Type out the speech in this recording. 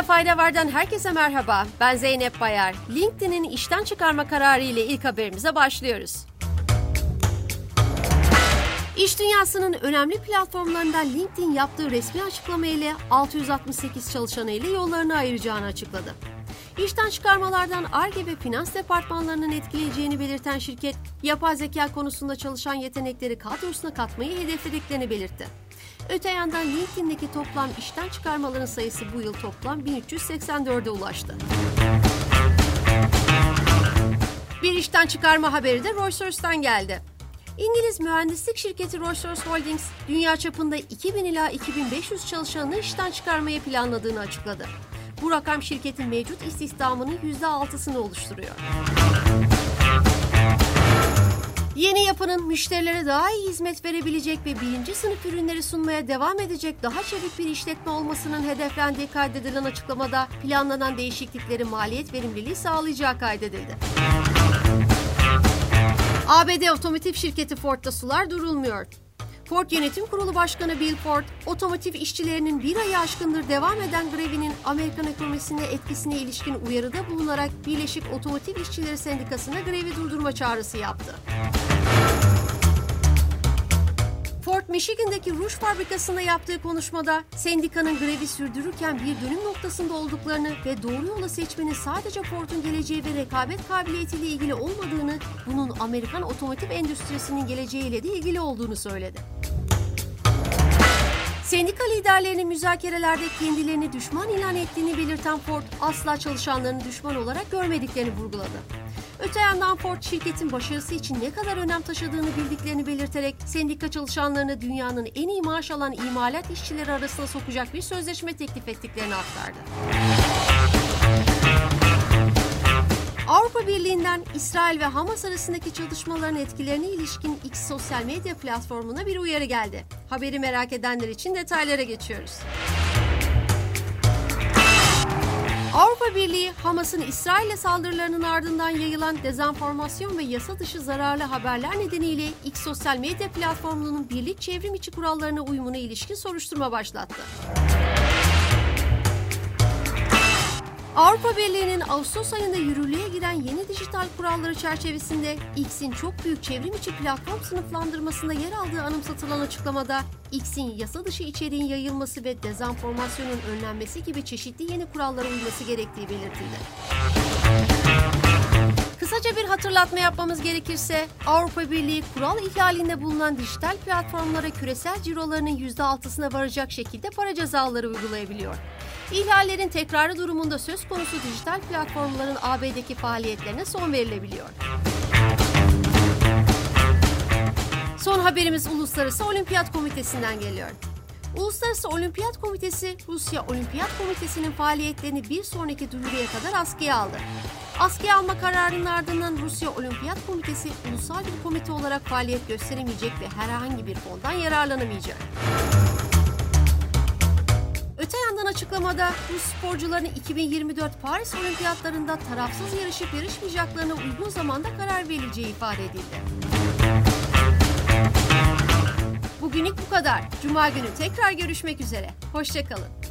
Kısa fayda vardan herkese merhaba. Ben Zeynep Bayar. LinkedIn'in işten çıkarma kararı ile ilk haberimize başlıyoruz. İş dünyasının önemli platformlarından LinkedIn yaptığı resmi açıklama ile 668 çalışanı ile yollarını ayıracağını açıkladı. İşten çıkarmalardan ARGE ve finans departmanlarının etkileyeceğini belirten şirket, yapay zeka konusunda çalışan yetenekleri kadrosuna katmayı hedeflediklerini belirtti. Öte yandan LinkedIn'deki toplam işten çıkarmaların sayısı bu yıl toplam 1384'e ulaştı. Bir işten çıkarma haberi de Rolls-Royce'dan geldi. İngiliz mühendislik şirketi Rolls-Royce Holdings, dünya çapında 2000 ila 2500 çalışanını işten çıkarmayı planladığını açıkladı. Bu rakam şirketin mevcut istihdamının %6'sını oluşturuyor. Yeni yapının müşterilere daha iyi hizmet verebilecek ve birinci sınıf ürünleri sunmaya devam edecek daha çevik bir işletme olmasının hedeflendiği kaydedilen açıklamada planlanan değişiklikleri maliyet verimliliği sağlayacağı kaydedildi. ABD otomotiv şirketi Ford'da sular durulmuyor. Ford Yönetim Kurulu Başkanı Bill Ford, otomotiv işçilerinin bir ayı aşkındır devam eden grevinin Amerikan ekonomisine etkisine ilişkin uyarıda bulunarak Birleşik Otomotiv İşçileri Sendikası'na grevi durdurma çağrısı yaptı. Michigan'daki ruj fabrikasında yaptığı konuşmada sendikanın grevi sürdürürken bir dönüm noktasında olduklarını ve doğru yolu seçmenin sadece Ford'un geleceği ve rekabet kabiliyetiyle ilgili olmadığını, bunun Amerikan otomotiv endüstrisinin geleceğiyle de ilgili olduğunu söyledi. Sendika liderlerinin müzakerelerde kendilerini düşman ilan ettiğini belirten Ford, asla çalışanlarını düşman olarak görmediklerini vurguladı. Öte yandan Ford şirketin başarısı için ne kadar önem taşıdığını bildiklerini belirterek sendika çalışanlarını dünyanın en iyi maaş alan imalat işçileri arasına sokacak bir sözleşme teklif ettiklerini aktardı. Avrupa Birliği'nden İsrail ve Hamas arasındaki çatışmaların etkilerine ilişkin X sosyal medya platformuna bir uyarı geldi. Haberi merak edenler için detaylara geçiyoruz. Avrupa Birliği, Hamas'ın İsrail'e saldırılarının ardından yayılan dezenformasyon ve yasa dışı zararlı haberler nedeniyle X sosyal medya platformunun birlik çevrim içi kurallarına uyumuna ilişkin soruşturma başlattı. Avrupa Birliği'nin Ağustos ayında yürürlüğe giren yeni dijital kuralları çerçevesinde X'in çok büyük çevrim içi platform sınıflandırmasında yer aldığı anımsatılan açıklamada X'in yasa dışı içeriğin yayılması ve dezenformasyonun önlenmesi gibi çeşitli yeni kurallara uyması gerektiği belirtildi. Hatırlatma yapmamız gerekirse Avrupa Birliği kural ihlalinde bulunan dijital platformlara küresel cirolarının %6'sına varacak şekilde para cezaları uygulayabiliyor. İhlallerin tekrarı durumunda söz konusu dijital platformların AB'deki faaliyetlerine son verilebiliyor. Son haberimiz Uluslararası Olimpiyat Komitesi'nden geliyor. Uluslararası Olimpiyat Komitesi, Rusya Olimpiyat Komitesi'nin faaliyetlerini bir sonraki duyuruya kadar askıya aldı. Askıya alma kararının ardından Rusya Olimpiyat Komitesi ulusal bir komite olarak faaliyet gösteremeyecek ve herhangi bir fondan yararlanamayacak. Öte yandan açıklamada Rus sporcuların 2024 Paris Olimpiyatlarında tarafsız yarışıp yarışmayacaklarına uygun zamanda karar verileceği ifade edildi. Bugünlük bu kadar. Cuma günü tekrar görüşmek üzere. Hoşçakalın.